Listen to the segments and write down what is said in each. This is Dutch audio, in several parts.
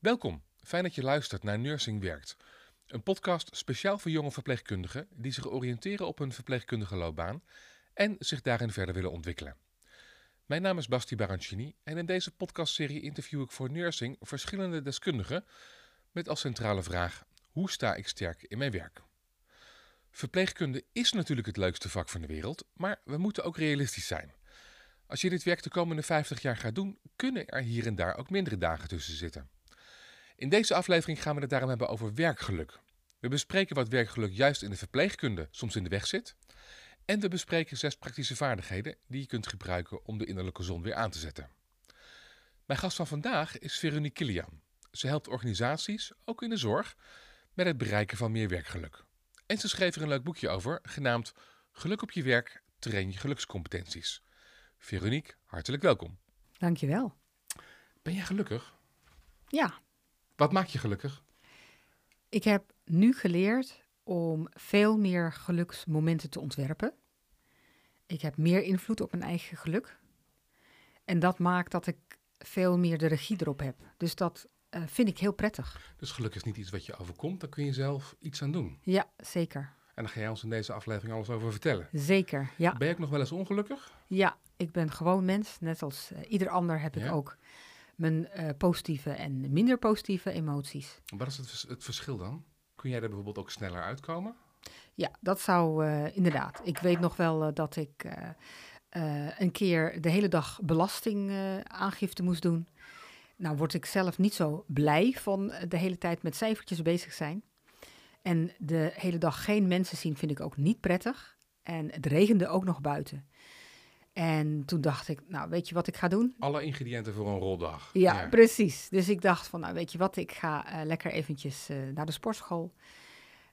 Welkom, fijn dat je luistert naar Nursing Werkt. Een podcast speciaal voor jonge verpleegkundigen die zich oriënteren op hun verpleegkundige loopbaan en zich daarin verder willen ontwikkelen. Mijn naam is Basti Barancini en in deze podcastserie interview ik voor Nursing verschillende deskundigen met als centrale vraag: hoe sta ik sterk in mijn werk? Verpleegkunde is natuurlijk het leukste vak van de wereld, maar we moeten ook realistisch zijn. Als je dit werk de komende 50 jaar gaat doen, kunnen er hier en daar ook mindere dagen tussen zitten. In deze aflevering gaan we het daarom hebben over werkgeluk. We bespreken wat werkgeluk juist in de verpleegkunde soms in de weg zit. En we bespreken zes praktische vaardigheden die je kunt gebruiken om de innerlijke zon weer aan te zetten. Mijn gast van vandaag is Veronique Kilian. Ze helpt organisaties, ook in de zorg, met het bereiken van meer werkgeluk. En ze schreef er een leuk boekje over, genaamd Geluk op je werk, train je gelukscompetenties. Veronique, hartelijk welkom. Dankjewel. Ben jij gelukkig? Ja, Wat maakt je gelukkig? ik heb nu geleerd om veel meer geluksmomenten te ontwerpen. Ik heb meer invloed op mijn eigen geluk. En dat maakt dat ik veel meer de regie erop heb. Dus dat eh, vind ik heel prettig. Dus geluk is niet iets wat je overkomt, daar kun je zelf iets aan doen. Ja, zeker. En daar ga jij ons in deze aflevering alles over vertellen. Zeker, ja. Ben je ook nog wel eens ongelukkig? Ja, ik ben gewoon mens. Net als eh, ieder ander heb ik ook mijn eh, positieve en minder positieve emoties. Wat is het, vers- het verschil dan? Kun jij er bijvoorbeeld ook sneller uitkomen? Ja, dat zou eh, inderdaad. Ik weet nog wel eh, dat ik een keer de hele dag belastingaangifte moest doen. Nou word ik zelf niet zo blij van de hele tijd met cijfertjes bezig zijn. En de hele dag geen mensen zien vind ik ook niet prettig. En het regende ook nog buiten. En toen dacht ik, nou weet je wat ik ga doen? Alle ingrediënten voor een roldag. Ja, precies. Dus ik dacht van, nou weet je wat, ik ga eh, lekker eventjes eh, naar de sportschool.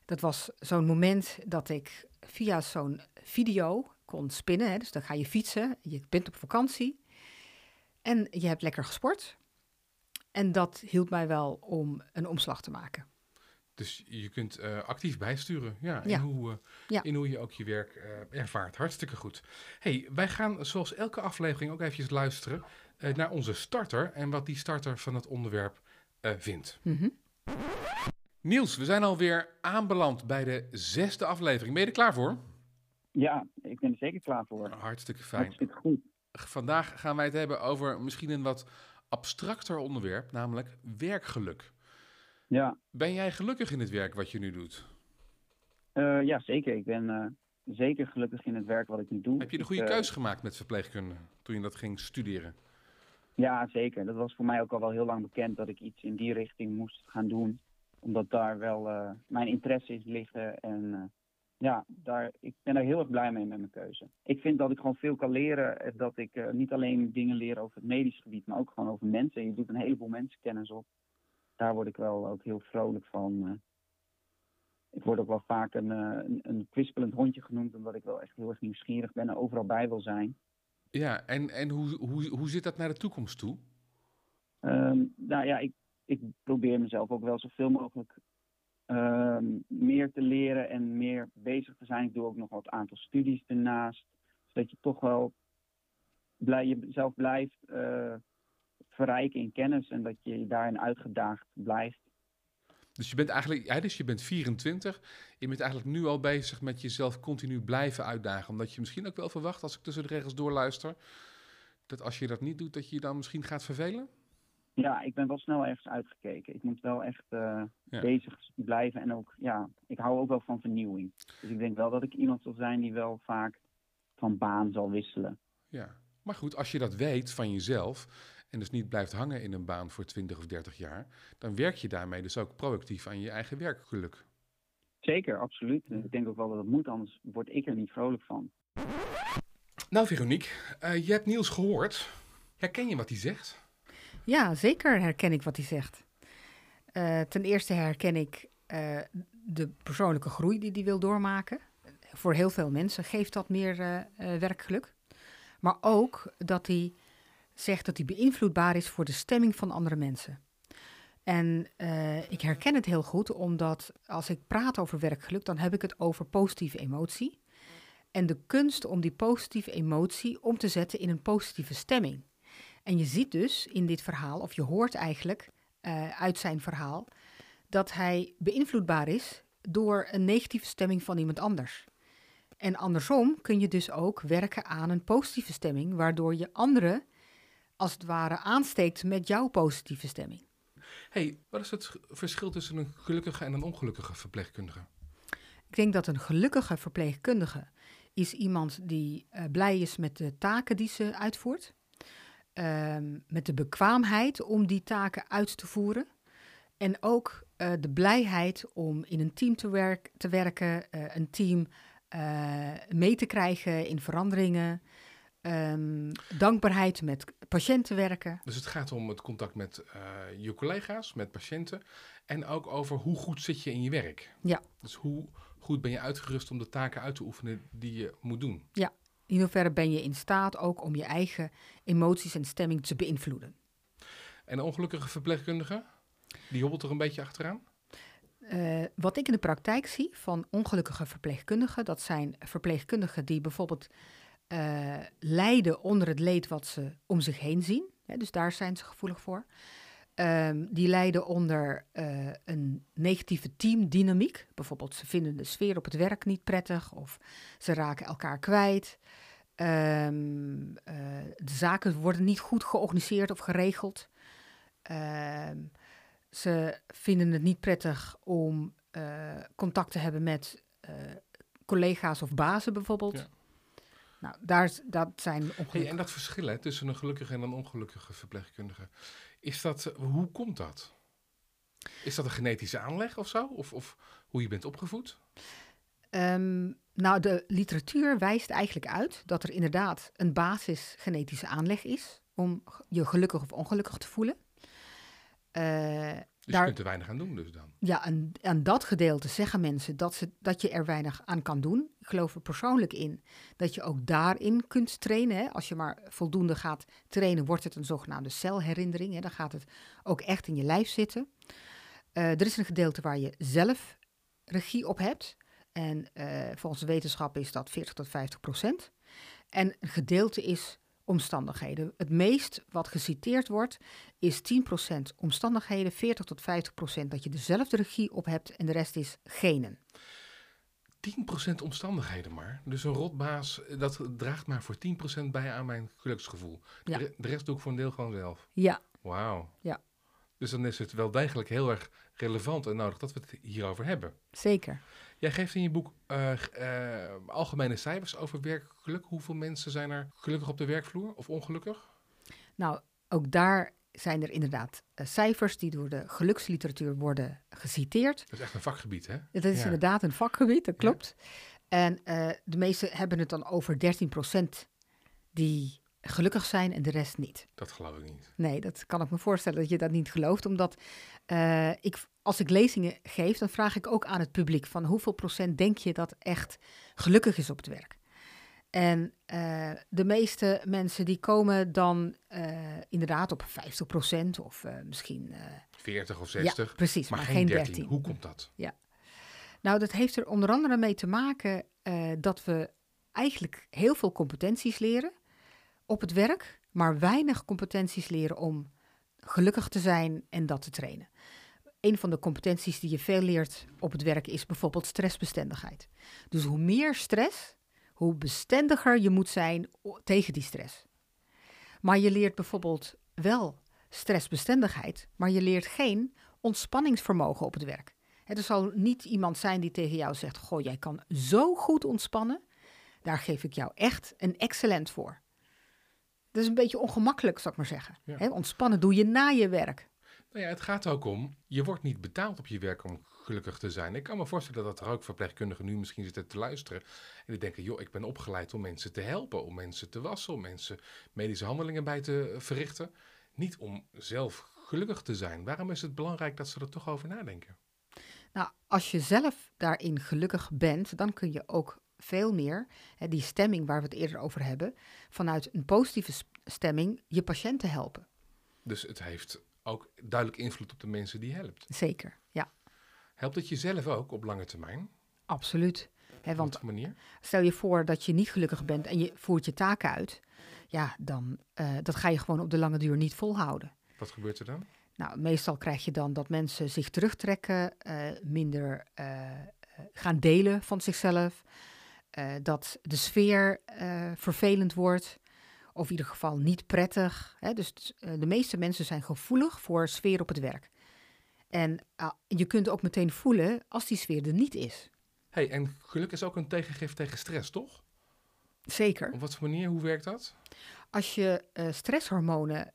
Dat was zo'n moment dat ik via zo'n video kon spinnen. Hè. Dus dan ga je fietsen, je bent op vakantie en je hebt lekker gesport. En dat hielp mij wel om een omslag te maken. Dus je kunt eh, actief bijsturen ja, In, Ja. hoe, eh, Ja. in hoe je ook je werk eh, ervaart. Hartstikke goed. hey, wij gaan zoals elke aflevering ook eventjes luisteren eh, naar onze starter en wat die starter van het onderwerp eh, vindt. Mhm. Niels, we zijn alweer aanbeland bij de zesde aflevering. Ben je er klaar voor? Ja, ik ben er zeker klaar voor. Hartstikke fijn. Hartstikke goed. Vandaag gaan wij het hebben over misschien een wat abstracter onderwerp, namelijk werkgeluk. Ja, Ben jij gelukkig in het werk wat je nu doet? eh, ja zeker. Ik ben eh, zeker gelukkig in het werk wat ik nu doe. Heb je de goede eh, keuze gemaakt met verpleegkunde toen je dat ging studeren? Ja, zeker. Dat was voor mij ook al wel heel lang bekend dat ik iets in die richting moest gaan doen. Omdat daar wel mijn interesses liggen. En ja, daar, ik ben daar heel erg blij mee met mijn keuze. Ik vind dat ik gewoon veel kan leren. eh, Dat ik niet alleen dingen leer over het medisch gebied, maar ook gewoon over mensen. Je doet een heleboel mensenkennis op. Daar word ik wel ook heel vrolijk van. eh. ik word ook wel vaak een, eh, een, een kwispelend hondje genoemd, omdat ik wel echt heel erg nieuwsgierig ben en overal bij wil zijn. Ja, en, en hoe, hoe, hoe zit dat naar de toekomst toe? Ehm, nou ja, ik, ik probeer mezelf ook wel zoveel mogelijk ehm, meer te leren en meer bezig te zijn. Ik doe ook nog wat aantal studies ernaast. Zodat je toch wel blij, jezelf blijft eh, verrijken in kennis en dat je daarin uitgedaagd blijft. Dus je bent eigenlijk, ja, dus je bent 24. Je bent eigenlijk nu al bezig met jezelf continu blijven uitdagen. Omdat je misschien ook wel verwacht, als ik tussen de regels doorluister, dat als je dat niet doet, dat je je dan misschien gaat vervelen? Ja, ik ben wel snel ergens uitgekeken. Ik moet wel echt eh, Ja. bezig blijven en ook, ja, ik hou ook wel van vernieuwing. Dus ik denk wel dat ik iemand zal zijn die wel vaak van baan zal wisselen. Ja. Maar goed, als je dat weet van jezelf en dus niet blijft hangen in een baan voor 20 of 30 jaar, dan werk je daarmee dus ook proactief aan je eigen werkgeluk. Zeker, absoluut. Ik denk ook wel dat het moet, anders word ik er niet vrolijk van. Nou, Veronique, eh, je hebt Niels gehoord. Herken je wat hij zegt? Ja, zeker herken ik wat hij zegt. Eh, ten eerste herken ik eh, de persoonlijke groei die hij wil doormaken. Voor heel veel mensen geeft dat meer eh, eh, werkgeluk. Maar ook dat hij zegt dat hij beïnvloedbaar is voor de stemming van andere mensen. En eh, ik herken het heel goed, omdat als ik praat over werkgeluk, dan heb ik het over positieve emotie. En de kunst om die positieve emotie om te zetten in een positieve stemming. En je ziet dus in dit verhaal, of je hoort eigenlijk eh, uit zijn verhaal dat hij beïnvloedbaar is door een negatieve stemming van iemand anders. En andersom kun je dus ook werken aan een positieve stemming, waardoor je anderen als het ware aansteekt met jouw positieve stemming. hey, wat is het verschil tussen een gelukkige en een ongelukkige verpleegkundige? Ik denk dat een gelukkige verpleegkundige is iemand die uh, blij is met de taken die ze uitvoert. Um, met de bekwaamheid om die taken uit te voeren. En ook uh, de blijheid om in een team te, werk, te werken, uh, een team mee te krijgen in veranderingen. Um, dankbaarheid met patiënten werken. Dus het gaat om het contact met je collega's, met patiënten. En ook over hoe goed zit je in je werk. Ja. Dus hoe goed ben je uitgerust om de taken uit te oefenen die je moet doen. Ja, in hoeverre ben je in staat ook om je eigen emoties en stemming te beïnvloeden. En ongelukkige verpleegkundige, die hobbelt er een beetje achteraan? Uh, wat ik in de praktijk zie van ongelukkige verpleegkundigen, dat zijn verpleegkundigen die bijvoorbeeld uh, lijden onder het leed wat ze om zich heen zien. Dus daar zijn ze gevoelig voor. Um, die lijden onder uh, een negatieve teamdynamiek. Bijvoorbeeld, ze vinden de sfeer op het werk niet prettig of ze raken elkaar kwijt. Um, uh, de zaken worden niet goed georganiseerd of geregeld. Um, ze vinden het niet prettig om uh, contact te hebben met collega's of bazen bijvoorbeeld. Nou, daar, dat zijn ongelukken. Hey, en dat verschil hè, tussen een gelukkige en een ongelukkige verpleegkundige. Is dat, hoe komt dat? Is dat een genetische aanleg of zo? Of, of hoe je bent opgevoed? Um, nou, de literatuur wijst eigenlijk uit dat er inderdaad een basis genetische aanleg is om je gelukkig of ongelukkig te voelen. Uh, dus daar, je kunt er weinig aan doen dus dan? Ja, en aan dat gedeelte zeggen mensen dat, ze, dat je er weinig aan kan doen. Ik geloof er persoonlijk in dat je ook daarin kunt trainen. Hè. Als je maar voldoende gaat trainen, wordt het een zogenaamde celherinnering. Hè. Dan gaat het ook echt in je lijf zitten. Uh, er is een gedeelte waar je zelf regie op hebt. En uh, volgens de wetenschap is dat 40 tot 50 procent. En een gedeelte is omstandigheden. Het meest wat geciteerd wordt is 10% omstandigheden, 40 tot 50% dat je dezelfde regie op hebt en de rest is genen. 10% omstandigheden maar. Dus een rotbaas, dat draagt maar voor 10% bij aan mijn geluksgevoel. Ja. De, rest doe ik voor een deel gewoon zelf. Ja. Wauw. Ja. Dus dan is het wel degelijk heel erg relevant en nodig dat we het hierover hebben. Zeker. Jij geeft in je boek uh, uh, algemene cijfers over werkgeluk. Hoeveel mensen zijn er gelukkig op de werkvloer of ongelukkig? Nou, ook daar zijn er inderdaad uh, cijfers die door de geluksliteratuur worden geciteerd. Dat is echt een vakgebied, hè? Dat is ja. inderdaad een vakgebied, dat klopt. Ja. En de meesten hebben het dan over 13% die gelukkig zijn en de rest niet. Dat geloof ik niet. Nee, dat kan ik me voorstellen dat je dat niet gelooft. Omdat uh, ik, als ik lezingen geef, dan vraag ik ook aan het publiek van hoeveel procent denk je dat echt gelukkig is op het werk. En uh, de meeste mensen die komen dan uh, inderdaad op 50% of misschien... 40 of 60. Ja, precies, maar, maar geen 13. 13. Hoe komt dat? Ja. Nou, dat heeft er onder andere mee te maken dat we eigenlijk heel veel competenties leren op het werk, maar weinig competenties leren om gelukkig te zijn en dat te trainen. Een van de competenties die je veel leert op het werk is bijvoorbeeld stressbestendigheid. Dus hoe meer stress, hoe bestendiger je moet zijn tegen die stress. Maar je leert bijvoorbeeld wel stressbestendigheid, maar je leert geen ontspanningsvermogen op het werk. er zal niet iemand zijn die tegen jou zegt: Goh, jij kan zo goed ontspannen. Daar geef ik jou echt een excellent voor. Dat is een beetje ongemakkelijk, zou ik maar zeggen. Ja. ontspannen doe je na je werk. Nou ja, het gaat ook om, je wordt niet betaald op je werk om gelukkig te zijn. Ik kan me voorstellen dat er ook verpleegkundigen nu misschien zitten te luisteren. En die denken, joh, ik ben opgeleid om mensen te helpen, om mensen te wassen, om mensen medische handelingen bij te verrichten. Niet om zelf gelukkig te zijn. Waarom is het belangrijk dat ze er toch over nadenken? Nou, als je zelf daarin gelukkig bent, dan kun je ook veel meer, hè, die stemming waar we het eerder over hebben, vanuit een positieve stemming je patiënten helpen. Dus het heeft ook duidelijk invloed op de mensen die je helpt. Zeker, ja. Helpt het jezelf ook op lange termijn? Absoluut. Hè, want op manier? stel je voor dat je niet gelukkig bent en je voert je taken uit, ja, dan uh, dat ga je gewoon op de lange duur niet volhouden. Wat gebeurt er dan? Nou, meestal krijg je dan dat mensen zich terugtrekken, eh, minder eh, eh, gaan delen van zichzelf, eh, dat de sfeer eh, vervelend wordt, of in ieder geval niet prettig. Hè? Dus eh, de meeste mensen zijn gevoelig voor sfeer op het werk. En je kunt ook meteen voelen als die sfeer er niet is. hey, en geluk is ook een tegengif tegen stress, toch? Zeker. Op wat voor manier? Hoe werkt dat? Als je stresshormonen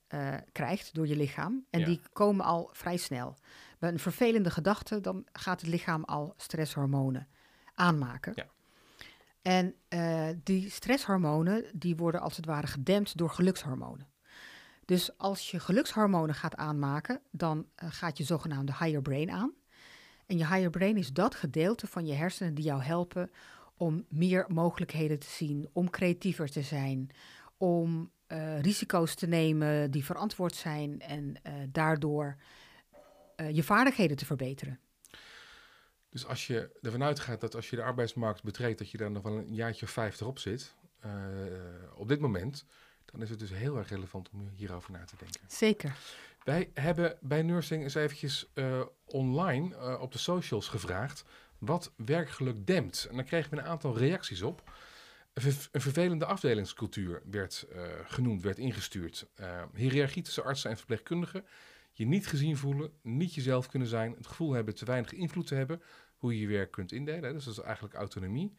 krijgt door je lichaam, en Ja. die komen al vrij snel. Bij een vervelende gedachte, dan gaat het lichaam al stresshormonen aanmaken. Ja. En eh, die stresshormonen, die worden als het ware gedempt door gelukshormonen. Dus als je gelukshormonen gaat aanmaken, dan eh, gaat je zogenaamde higher brain aan. En je higher brain is dat gedeelte van je hersenen die jou helpen om meer mogelijkheden te zien, om creatiever te zijn, om eh, risico's te nemen die verantwoord zijn en daardoor je vaardigheden te verbeteren. Dus als je ervan uitgaat dat als je de arbeidsmarkt betreedt, dat je daar nog wel een jaartje of vijftig op zit, eh, op dit moment, dan is het dus heel erg relevant om hierover na te denken. Zeker. Wij hebben bij Nursing eens eventjes eh, online eh, op de socials gevraagd wat werkgeluk dempt. En daar kregen we een aantal reacties op. Een, ver- een vervelende afdelingscultuur werd genoemd, werd ingestuurd. Hiërarchie tussen artsen en verpleegkundigen. Je niet gezien voelen, niet jezelf kunnen zijn, het gevoel hebben te weinig invloed te hebben, hoe je je werk kunt indelen. hè. Dus dat is eigenlijk autonomie.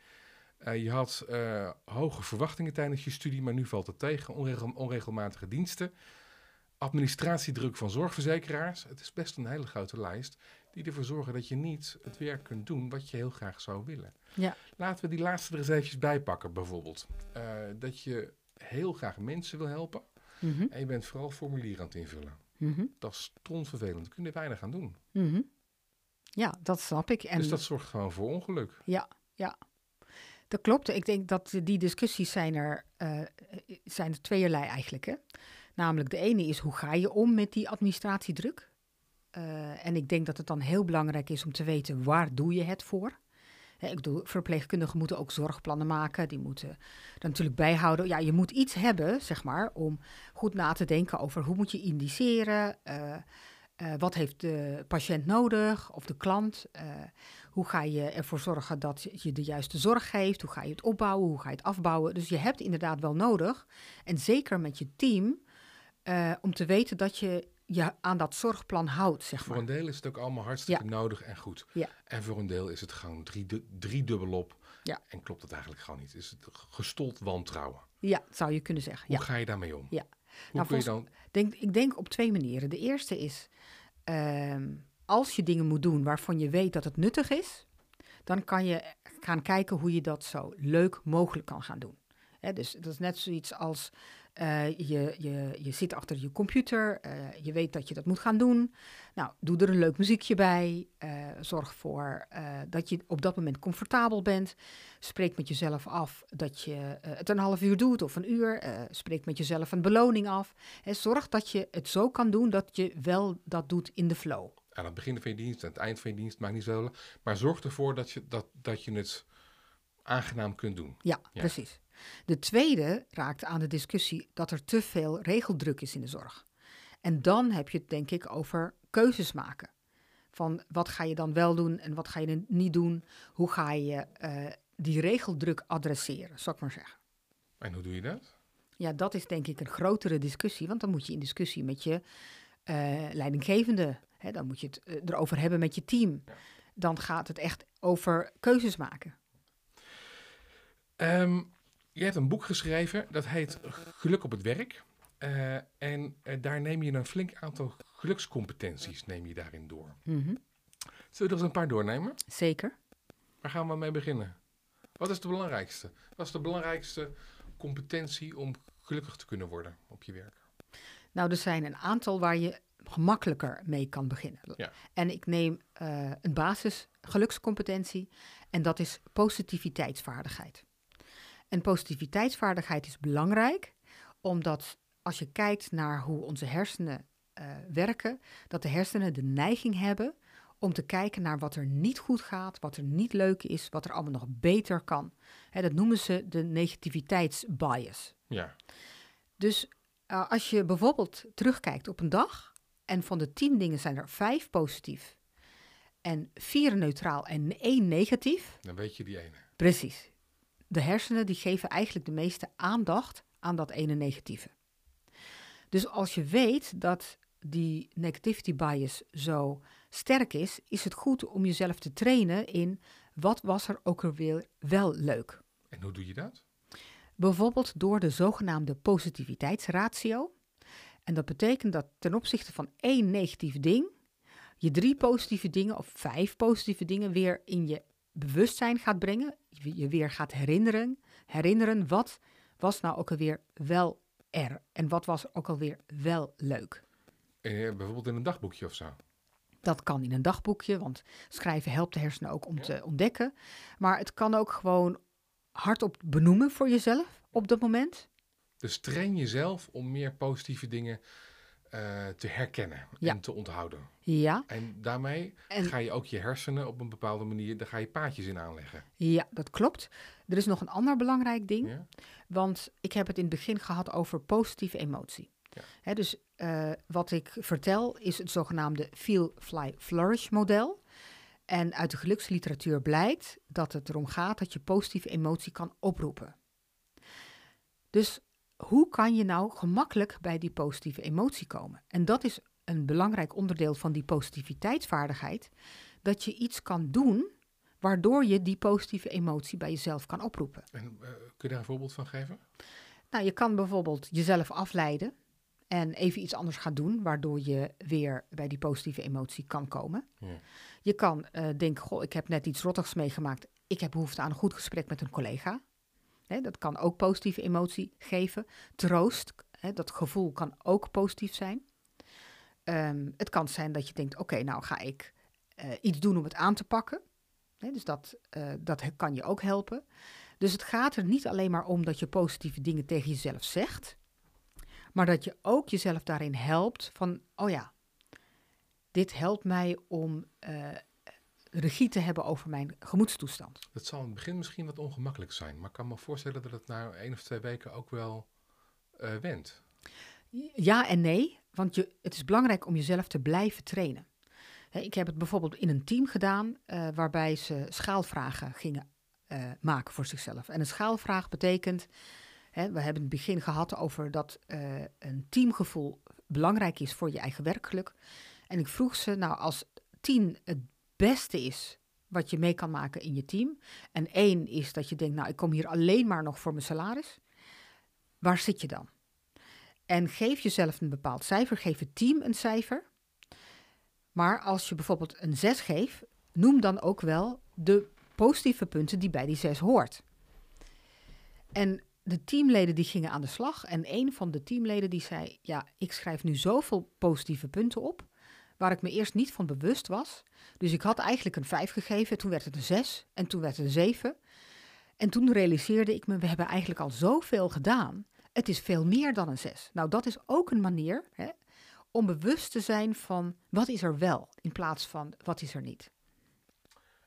Eh, je had eh, hoge verwachtingen tijdens je studie, maar nu valt het tegen. Onregel- onregelmatige diensten. Administratiedruk van zorgverzekeraars. Het is best een hele grote lijst die ervoor zorgen dat je niet het werk kunt doen wat je heel graag zou willen. Ja. Laten we die laatste er eens eventjes bij pakken, bijvoorbeeld. Eh, dat je heel graag mensen wil helpen Mhm, en je bent vooral formulieren aan het invullen. mhm, Dat is strontvervelend. Daar kun je weinig aan doen. mhm. Ja, dat snap ik. En dus dat zorgt gewoon voor ongeluk. dat klopt. Ik denk dat die discussies zijn er, eh, zijn er tweeërlei eigenlijk. Hè? Namelijk de ene is hoe ga je om met die administratiedruk? Eh, en ik denk dat het dan heel belangrijk is om te weten waar doe je het voor. Hè, ik bedoel, verpleegkundigen moeten ook zorgplannen maken. Die moeten er natuurlijk bijhouden. Ja, je moet iets hebben, zeg maar, om goed na te denken over hoe moet je indiceren. eh, eh, wat heeft de patiënt nodig of de klant? eh, hoe ga je ervoor zorgen dat je de juiste zorg geeft? Hoe ga je het opbouwen? Hoe ga je het afbouwen? Dus je hebt inderdaad wel nodig, en zeker met je team, eh, om te weten dat je je aan dat zorgplan houdt, zeg Voor maar. een deel is het ook allemaal hartstikke nodig en goed. Ja. En voor een deel is het gewoon drie, du- driedubbelop. Ja. En klopt het eigenlijk gewoon niet. Is het gestold wantrouwen. Ja, zou je kunnen zeggen. Hoe Ja. ga je daarmee om? Ja. Hoe Nou, kun je dan... Denk, ik denk op twee manieren. De eerste is, ehm, als je dingen moet doen waarvan je weet dat het nuttig is, dan kan je gaan kijken hoe je dat zo leuk mogelijk kan gaan doen. Dus dat is net zoiets als eh, je, je, je zit achter je computer, eh, je weet dat je dat moet gaan doen. Nou, doe er een leuk muziekje bij. eh, zorg ervoor eh, dat je op dat moment comfortabel bent. Spreek met jezelf af dat je het een half uur doet of een uur. spreek met jezelf een beloning af. Hè, zorg dat je het zo kan doen dat je wel dat doet in de flow. Aan het begin van je dienst, aan het eind van je dienst, maakt niet zo. Maar zorg ervoor dat je, dat, dat je het aangenaam kunt doen. Ja, Ja. precies. De tweede raakt aan de discussie dat er te veel regeldruk is in de zorg. En dan heb je het denk ik over keuzes maken. Van wat ga je dan wel doen en wat ga je niet doen? Hoe ga je eh, die regeldruk adresseren, zou ik maar zeggen. En hoe doe je dat? Ja, dat is denk ik een grotere discussie, want dan moet je in discussie met je eh, leidinggevende. Hè, dan moet je het eh, erover hebben met je team. Ja. Dan gaat het echt over keuzes maken. Ehm, je hebt een boek geschreven, dat heet Geluk op het werk. Eh, en eh, daar neem je een flink aantal gelukscompetenties neem je daarin door. Mhm, Zullen we er eens een paar doornemen? Zeker. Waar gaan we mee beginnen? Wat is de belangrijkste? Wat is de belangrijkste competentie om gelukkig te kunnen worden op je werk? Nou, er zijn een aantal waar je gemakkelijker mee kan beginnen. Ja. En ik neem eh, een basis gelukscompetentie en dat is positiviteitsvaardigheid. En positiviteitsvaardigheid is belangrijk omdat als je kijkt naar hoe onze hersenen eh, werken, dat de hersenen de neiging hebben om te kijken naar wat er niet goed gaat, wat er niet leuk is, wat er allemaal nog beter kan. Hè, dat noemen ze de negativiteitsbias. Ja, Dus uh, als je bijvoorbeeld terugkijkt op een dag En van de tien dingen zijn er vijf positief. En vier neutraal en één negatief. Dan weet je die ene. Precies. De hersenen die geven eigenlijk de meeste aandacht aan dat ene negatieve. Dus als je weet dat die negativity bias zo sterk is, is het goed om jezelf te trainen in wat was er ook alweer wel leuk. En hoe doe je dat? Bijvoorbeeld door de zogenaamde positiviteitsratio. En dat betekent dat ten opzichte van één negatief ding, je drie positieve dingen of vijf positieve dingen weer in je bewustzijn gaat brengen. Je weer gaat herinneren. Herinneren wat was nou ook alweer wel er en wat was ook alweer wel leuk. En, eh, bijvoorbeeld in een dagboekje of zo. Dat kan in een dagboekje, want schrijven helpt de hersenen ook om te ontdekken. Maar het kan ook gewoon hardop benoemen voor jezelf op dat moment. Dus train jezelf om meer positieve dingen eh, te herkennen Ja. en te onthouden. Ja, En daarmee En- ga je ook je hersenen op een bepaalde manier, daar ga je paadjes in aanleggen. ja, dat klopt. Er is nog een ander belangrijk ding. Ja? Want ik heb het in het begin gehad over positieve emotie. Ja. Hè, dus eh, wat ik vertel is het zogenaamde Feel, Fly, Flourish model. En uit de geluksliteratuur blijkt dat het erom gaat dat je positieve emotie kan oproepen. Dus hoe kan je nou gemakkelijk bij die positieve emotie komen? En dat is een belangrijk onderdeel van die positiviteitsvaardigheid. Dat je iets kan doen waardoor je die positieve emotie bij jezelf kan oproepen. En eh, kun je daar een voorbeeld van geven? Nou, je kan bijvoorbeeld jezelf afleiden en even iets anders gaan doen, waardoor je weer bij die positieve emotie kan komen. Ja. Je kan eh, denken, goh, ik heb net iets rottigs meegemaakt. Ik heb behoefte aan een goed gesprek met een collega. Dat kan ook positieve emotie geven. Troost, hè, dat gevoel kan ook positief zijn. Ehm, het kan zijn dat je denkt, oké, nou ga ik eh, iets doen om het aan te pakken. Hè, dus dat, eh, dat kan je ook helpen. Dus het gaat er niet alleen maar om dat je positieve dingen tegen jezelf zegt, maar dat je ook jezelf daarin helpt van, oh ja, dit helpt mij om eh, regie te hebben over mijn gemoedstoestand. Dat zal in het begin misschien wat ongemakkelijk zijn, maar ik kan me voorstellen dat het na één of twee weken ook wel eh wendt. Ja en nee, want je, het is belangrijk om jezelf te blijven trainen. Ik heb het bijvoorbeeld in een team gedaan eh, waarbij ze schaalvragen gingen eh, maken voor zichzelf. En een schaalvraag betekent, we hebben het begin gehad over dat een teamgevoel belangrijk is voor je eigen werkgeluk. En ik vroeg ze, nou als tien het beste is wat je mee kan maken in je team, en één is dat je denkt, nou ik kom hier alleen maar nog voor mijn salaris, waar zit je dan? En geef jezelf een bepaald cijfer, geef het team een cijfer. Maar als je bijvoorbeeld een 6 geeft, noem dan ook wel de positieve punten die bij die 6 hoort. En de teamleden die gingen aan de slag en een van de teamleden die zei, ja, ik schrijf nu zoveel positieve punten op, waar ik me eerst niet van bewust was. Dus ik had eigenlijk een 5 gegeven, toen werd het een 6 en toen werd het een 7. En toen realiseerde ik me, we hebben eigenlijk al zoveel gedaan. Het is veel meer dan een 6. Nou, dat is ook een manier hè, om bewust te zijn van wat is er wel, in plaats van wat is er niet.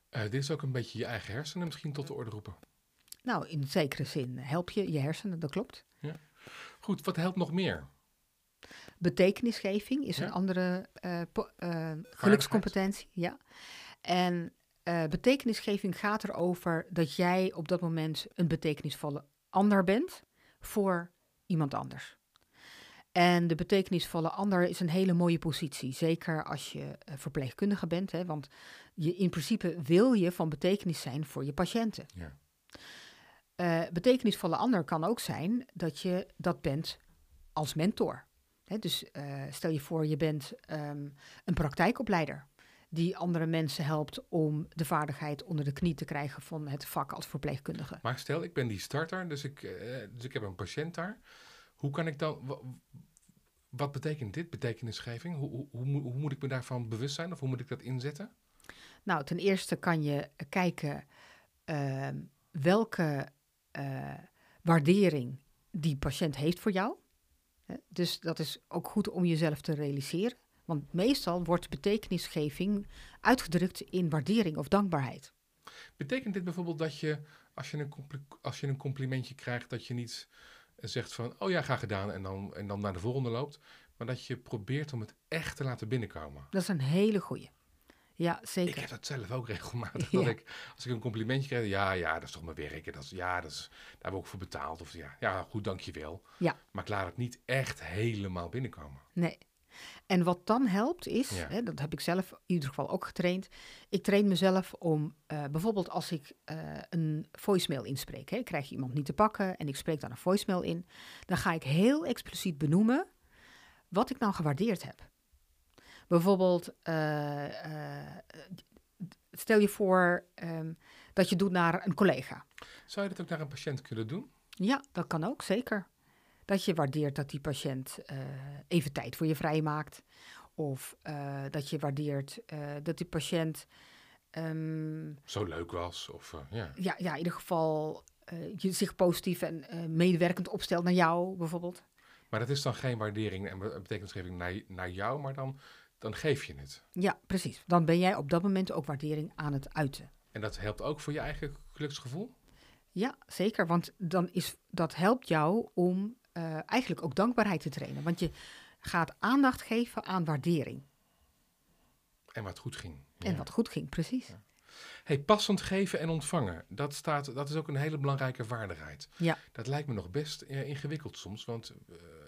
Eh, dit is ook een beetje je eigen hersenen misschien tot de orde roepen. Nou, in zekere zin help je je hersenen, dat klopt. Goed, wat helpt nog meer? Betekenisgeving is Ja. een andere eh, eh, gelukscompetentie. Ja. En eh, betekenisgeving gaat erover dat jij op dat moment een betekenisvolle ander bent voor iemand anders. En de betekenisvolle ander is een hele mooie positie. Zeker als je verpleegkundige bent. Hè, want je, in principe wil je van betekenis zijn voor je patiënten. Ja. Betekenisvolle ander kan ook zijn dat je dat bent als mentor. Hè, dus eh, stel je voor, je bent ehm, een praktijkopleider die andere mensen helpt om de vaardigheid onder de knie te krijgen van het vak als verpleegkundige. Maar stel, ik ben die starter, dus ik, eh, dus ik heb een patiënt daar. Hoe kan ik dan... wa- Wat betekent dit, betekenisgeving? Hoe, hoe, hoe moet ik me daarvan bewust zijn of hoe moet ik dat inzetten? Nou, ten eerste kan je kijken ehm, welke eh, waardering die patiënt heeft voor jou. Dus dat is ook goed om jezelf te realiseren. Want meestal wordt betekenisgeving uitgedrukt in waardering of dankbaarheid. Betekent dit bijvoorbeeld dat je, als je een, als je een complimentje krijgt, dat je niet zegt van, oh ja, graag gedaan, en dan, en dan naar de volgende loopt? maar dat je probeert om het echt te laten binnenkomen. Dat is een hele goeie. Ja, Ik zeker. heb dat zelf ook regelmatig. Ja. Dat ik, als ik een complimentje krijg, ja, ja, dat is toch mijn werk. en Dat is, ja, dat is, daar hebben we ook voor betaald. Of ja, ja, goed, dankjewel. Ja. Maar ik laat het niet echt helemaal binnenkomen. Nee. En wat dan helpt is, Ja. hè, dat heb ik zelf in ieder geval ook getraind. Ik train mezelf om eh, bijvoorbeeld als ik eh, een voicemail inspreek. Hè, ik krijg iemand niet te pakken en ik spreek dan een voicemail in. Dan ga ik heel expliciet benoemen wat ik nou gewaardeerd heb. Bijvoorbeeld, eh, eh, stel je voor ehm, dat je doet naar een collega. Zou je dat ook naar een patiënt kunnen doen? Ja, dat kan ook, zeker. Dat je waardeert dat die patiënt eh, even tijd voor je vrijmaakt. Of dat je waardeert dat die patiënt ehm, Zo leuk was. Of eh, ja. ja, ja, in ieder geval je zich positief en medewerkend opstelt naar jou, bijvoorbeeld. Maar dat is dan geen waardering en be- betekenisgeving naar, naar jou, maar dan, dan geef je het. Ja, precies. Dan ben jij op dat moment ook waardering aan het uiten. En dat helpt ook voor je eigen geluksgevoel? Ja, zeker. Want dan is, dat helpt jou om eh, eigenlijk ook dankbaarheid te trainen. Want je gaat aandacht geven aan waardering. En wat goed ging. En Ja. wat goed ging, precies. Hey, passend geven en ontvangen. Dat, staat, dat is ook een hele belangrijke vaardigheid. Ja. Dat lijkt me nog best ingewikkeld soms. Want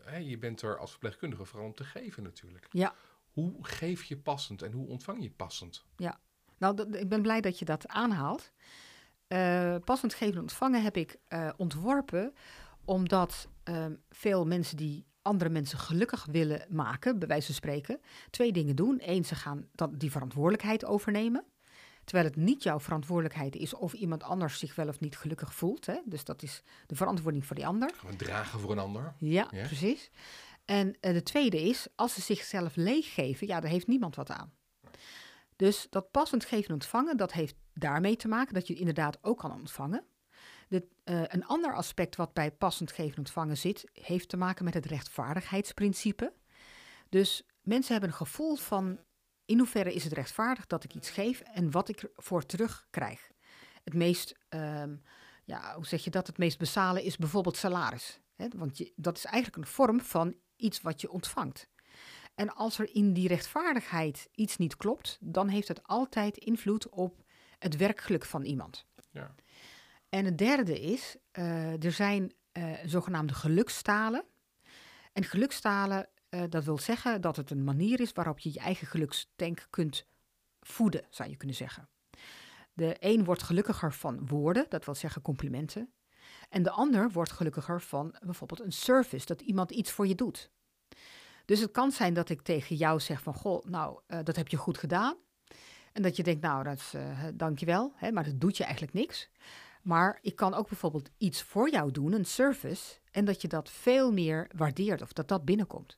eh, je bent er als verpleegkundige vooral om te geven natuurlijk. Ja. Hoe geef je passend en hoe ontvang je passend? Nou, dat- ik ben blij dat je dat aanhaalt. Eh, passend geven en ontvangen heb ik eh, ontworpen omdat ehm, veel mensen die andere mensen gelukkig willen maken, bij wijze van spreken, twee dingen doen. Eén, ze gaan dat, die verantwoordelijkheid overnemen. Terwijl het niet jouw verantwoordelijkheid is of iemand anders zich wel of niet gelukkig voelt. Hè? Dus dat is de verantwoording voor die ander. Gewoon dragen voor een ander. Ja, Ja. precies. En eh, de tweede is, als ze zichzelf leeggeven, ja, daar heeft niemand wat aan. Dus dat passend geven en ontvangen, dat heeft daarmee te maken dat je inderdaad ook kan ontvangen. Eh, een ander aspect wat bij passend geven en ontvangen zit, heeft te maken met het rechtvaardigheidsprincipe. Dus mensen hebben een gevoel van in hoeverre is het rechtvaardig dat ik iets geef en wat ik ervoor terugkrijg. Het meest, ehm, ja, hoe zeg je dat? Het meest basale is bijvoorbeeld salaris. Hè? Want je, dat is eigenlijk een vorm van iets wat je ontvangt. En als er in die rechtvaardigheid iets niet klopt, dan heeft het altijd invloed op het werkgeluk van iemand. Ja. En het derde is, eh, er zijn eh, zogenaamde gelukstalen. En gelukstalen, eh, dat wil zeggen dat het een manier is waarop je je eigen gelukstank kunt voeden, zou je kunnen zeggen. De een wordt gelukkiger van woorden, dat wil zeggen complimenten. En de ander wordt gelukkiger van bijvoorbeeld een service, dat iemand iets voor je doet. Dus het kan zijn dat ik tegen jou zeg van, goh, nou, eh, dat heb je goed gedaan. En dat je denkt, nou, dat is, eh, dankjewel, hè, maar dat doet je eigenlijk niks. Maar ik kan ook bijvoorbeeld iets voor jou doen, een service, en dat je dat veel meer waardeert of dat dat binnenkomt.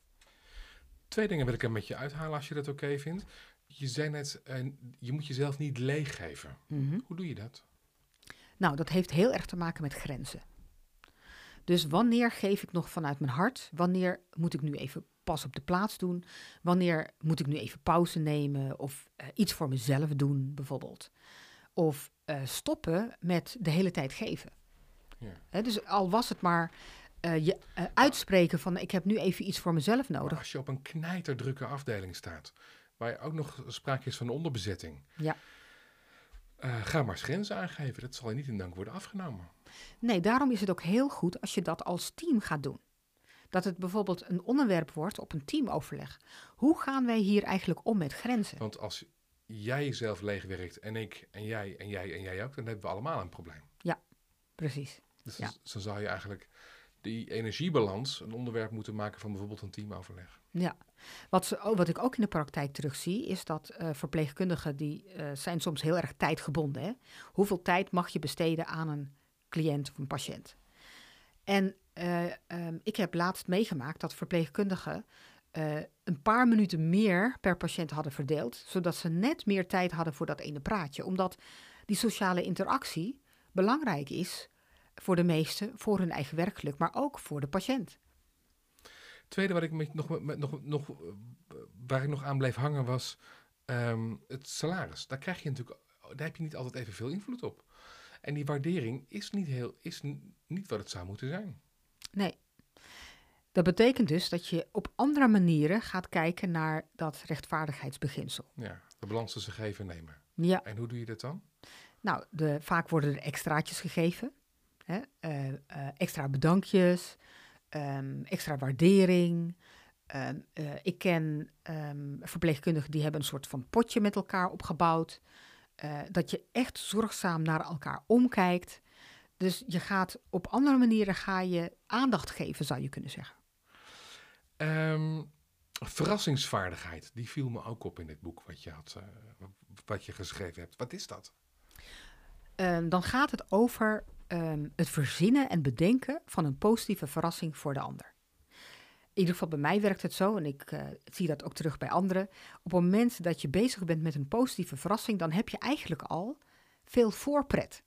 Twee dingen wil ik er met je uithalen als je dat oké vindt. Je zei net, eh, je moet jezelf niet leeggeven. Hoe doe je dat? Nou, dat heeft heel erg te maken met grenzen. Dus wanneer geef ik nog vanuit mijn hart? Wanneer moet ik nu even pas op de plaats doen? Wanneer moet ik nu even pauze nemen of eh, iets voor mezelf doen, bijvoorbeeld? Of eh, stoppen met de hele tijd geven. Ja. Hè, dus al was het maar eh, je uitspreken van ik heb nu even iets voor mezelf Maar nodig. als je op een knijterdrukke afdeling staat, waar je ook nog sprake is van onderbezetting. Ja. Eh, ga maar eens grenzen aangeven. Dat zal je niet in dank worden afgenomen. Nee, daarom is het ook heel goed als je dat als team gaat doen. Dat het bijvoorbeeld een onderwerp wordt op een teamoverleg. Hoe gaan wij hier eigenlijk om met grenzen? Want als jij jezelf leegwerkt en ik en jij en jij en jij ook, dan hebben we allemaal een probleem. Precies. Dus Ja. zou je eigenlijk die energiebalans een onderwerp moeten maken van bijvoorbeeld een teamoverleg. Ja. Wat, wat ik ook in de praktijk terugzie, is dat eh, verpleegkundigen die eh, zijn soms heel erg tijdgebonden. Hè? Hoeveel tijd mag je besteden aan een cliënt of een patiënt? En eh, ehm, ik heb laatst meegemaakt dat verpleegkundigen een paar minuten meer per patiënt hadden verdeeld, zodat ze net meer tijd hadden voor dat ene praatje. Omdat die sociale interactie belangrijk is voor de meesten, voor hun eigen werkgeluk, maar ook voor de patiënt. Tweede wat ik met, nog, met, nog, nog, waar ik nog aan bleef hangen was ehm, het salaris. Daar krijg je natuurlijk, daar heb je niet altijd evenveel invloed op. En die waardering is niet, heel, is niet wat het zou moeten zijn. Nee. Dat betekent dus dat je op andere manieren gaat kijken naar dat rechtvaardigheidsbeginsel. Ja, de balans tussen geven en nemen. Ja, En hoe doe je dat dan? nou, de, vaak worden er extraatjes gegeven. Hè? eh, eh, extra bedankjes, ehm, extra waardering. Ehm, eh, ik ken ehm, verpleegkundigen die hebben een soort van potje met elkaar opgebouwd. Eh, dat je echt zorgzaam naar elkaar omkijkt. Dus je gaat op andere manieren ga je aandacht geven, zou je kunnen zeggen. Verrassingsvaardigheid, die viel me ook op in dit boek wat je, had, eh, wat je geschreven hebt. Wat is dat? Dan gaat het over ehm, het verzinnen en bedenken van een positieve verrassing voor de ander. In ieder geval bij mij werkt het zo, en ik eh, zie dat ook terug bij anderen. Op het moment dat je bezig bent met een positieve verrassing, dan heb je eigenlijk al veel voorpret.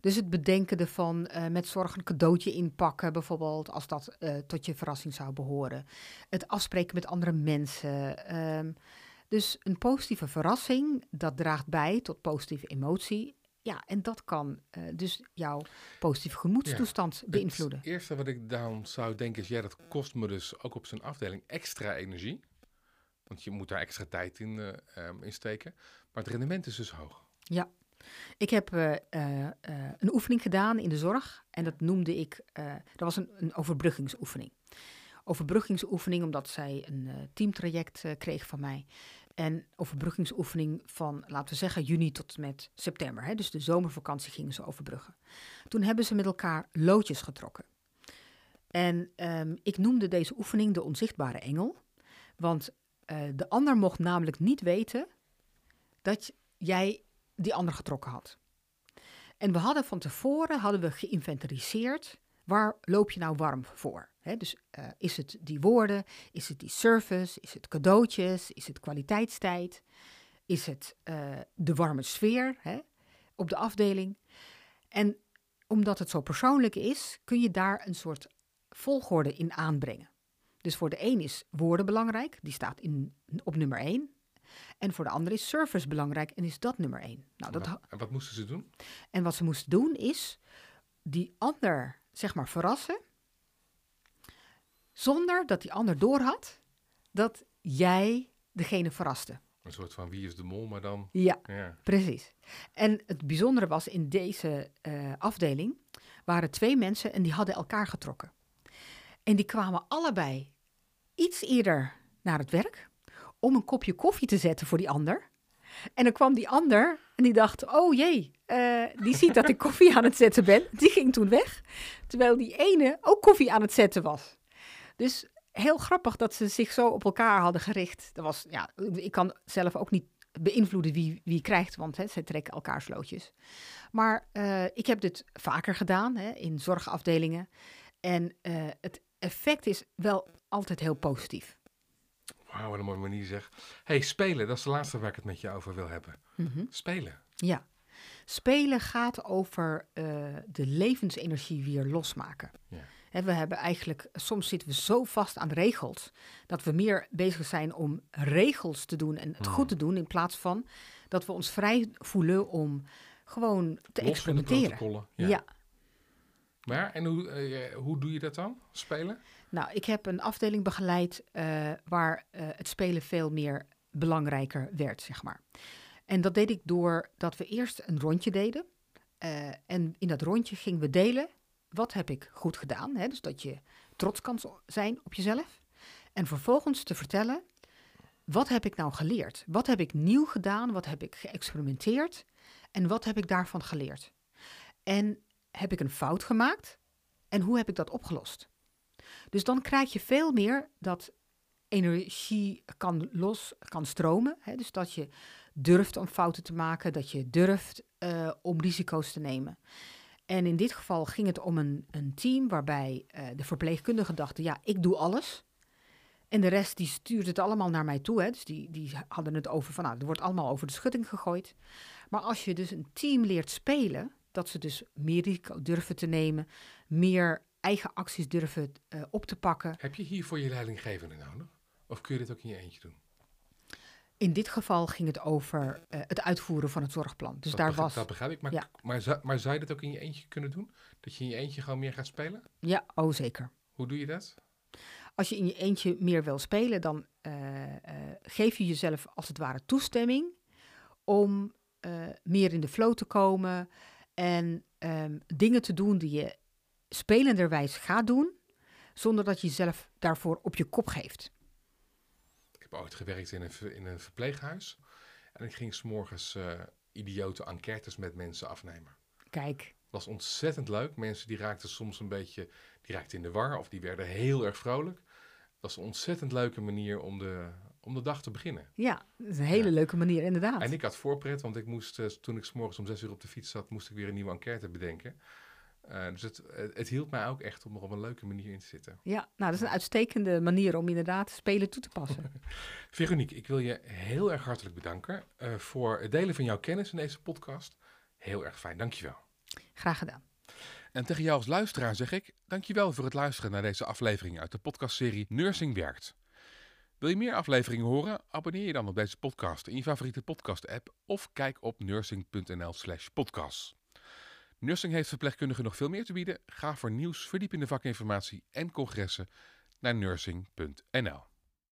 Dus het bedenken ervan, eh, met zorg een cadeautje inpakken, bijvoorbeeld, als dat eh, tot je verrassing zou behoren. Het afspreken met andere mensen. ehm, dus een positieve verrassing, dat draagt bij tot positieve emotie. Ja, en dat kan eh, dus jouw positieve gemoedstoestand beïnvloeden. Het eerste wat ik dan zou denken is, ja, dat kost me dus ook op zijn afdeling extra energie. Want je moet daar extra tijd in, in steken. Maar het rendement is dus hoog. Ik heb eh, een oefening gedaan in de zorg en dat noemde ik, dat was een, een overbruggingsoefening. Overbruggingsoefening omdat zij een teamtraject kreeg van mij. En overbruggingsoefening van, laten we zeggen, juni tot met september. Hè? Dus de zomervakantie gingen ze overbruggen. Toen hebben ze met elkaar loodjes getrokken. En ehm, ik noemde deze oefening de onzichtbare engel. Want eh, de ander mocht namelijk niet weten dat jij die ander getrokken had. En we hadden van tevoren hadden we geïnventariseerd waar loop je nou warm voor. Dus eh, is het die woorden, is het die service, is het cadeautjes, is het kwaliteitstijd, is het eh, de warme sfeer op de afdeling. En omdat het zo persoonlijk is, kun je daar een soort volgorde in aanbrengen. Dus voor de een is woorden belangrijk, die staat in, op nummer 1. En voor de ander is service belangrijk en is dat nummer 1. Nou, dat, en wat moesten ze doen? en wat ze moesten doen is die ander, zeg maar, verrassen. Zonder dat die ander doorhad dat jij degene verraste. Een soort van wie is de mol, maar dan... Ja, Ja, precies. En het bijzondere was in deze eh, afdeling waren twee mensen en die hadden elkaar getrokken. En die kwamen allebei iets eerder naar het werk om een kopje koffie te zetten voor die ander. En dan kwam die ander die dacht, oh jee, eh, die ziet dat ik koffie aan het zetten ben. Die ging toen weg, terwijl die ene ook koffie aan het zetten was. Dus heel grappig dat ze zich zo op elkaar hadden gericht. Dat was, ja, ik kan zelf ook niet beïnvloeden wie, wie krijgt, want hè, zij trekken elkaar slootjes. Maar eh, ik heb dit vaker gedaan hè, in zorgafdelingen. En eh, het effect is wel altijd heel positief. Wauw, wat een mooie manier zeg. hey, spelen, dat is de laatste waar ik het met je over wil hebben. Mhm. Spelen. Ja. Spelen gaat over eh, de levensenergie weer losmaken. Ja. We hebben eigenlijk, soms zitten we zo vast aan regels, dat we meer bezig zijn om regels te doen en het Hmm. goed te doen, in plaats van dat we ons vrij voelen om gewoon te Los experimenteren. Ja. Maar, en hoe, eh, hoe doe je dat dan? Spelen? Nou, ik heb een afdeling begeleid eh, waar eh, het spelen veel meer belangrijker werd, zeg maar. En dat deed ik door dat we eerst een rondje deden. Eh, en in dat rondje gingen we delen, wat heb ik goed gedaan? Hè? Dus dat je trots kan zijn op jezelf. En vervolgens te vertellen, wat heb ik nou geleerd? Wat heb ik nieuw gedaan? Wat heb ik geëxperimenteerd? En wat heb ik daarvan geleerd? En heb ik een fout gemaakt? En hoe heb ik dat opgelost? Dus dan krijg je veel meer dat energie kan los, kan stromen. Hè? Dus dat je durft om fouten te maken, dat je durft eh, om risico's te nemen. En in dit geval ging het om een, een team waarbij eh, de verpleegkundigen dachten, ja, ik doe alles. En de rest die stuurt het allemaal naar mij toe. Hè? Dus die, die hadden het over van, nou, er wordt allemaal over de schutting gegooid. Maar als je dus een team leert spelen, dat ze dus meer risico durven te nemen, meer eigen acties durven eh, op te pakken. Heb je hiervoor je leidinggevende nodig? Of kun je dit ook in je eentje doen? In dit geval ging het over eh, het uitvoeren van het zorgplan. Dus dat, daar begrijp, was, dat begrijp ik. Maar, Ja. maar, zou, maar zou je dat ook in je eentje kunnen doen? Dat je in je eentje gewoon meer gaat spelen? ja, oh zeker. Hoe doe je dat? Als je in je eentje meer wil spelen, dan eh, geef je jezelf als het ware toestemming om meer in de flow te komen en ehm, dingen te doen die je spelenderwijs gaat doen, zonder dat je jezelf daarvoor op je kop geeft. Ik heb ooit gewerkt in een, in een verpleeghuis en ik ging s'morgens uh, idiote enquêtes met mensen afnemen. Kijk. Dat was ontzettend leuk. Mensen die raakten soms een beetje die raakten in de war of die werden heel erg vrolijk. Dat is een ontzettend leuke manier om de, om de dag te beginnen. Ja, dat is een hele leuke manier, inderdaad. En ik had voorpret, want ik moest, uh, toen ik s morgens om zes uur op de fiets zat, moest ik weer een nieuwe enquête bedenken. Uh, dus het, het, hielp mij ook echt om er op een leuke manier in te zitten. Ja, nou, dat is een uitstekende manier om inderdaad spelen toe te passen. Veronique, ik wil je heel erg hartelijk bedanken uh, voor het delen van jouw kennis in deze podcast. Heel erg fijn, dankjewel. Graag gedaan. En tegen jou als luisteraar zeg ik, dankjewel voor het luisteren naar deze aflevering uit de podcastserie Nursing Werkt. Wil je meer afleveringen horen? Abonneer je dan op deze podcast in je favoriete podcast-app of kijk op nursing.nl slash podcast. Nursing heeft verpleegkundigen nog veel meer te bieden. Ga voor nieuws, verdiepende vakinformatie en congressen naar nursing.nl.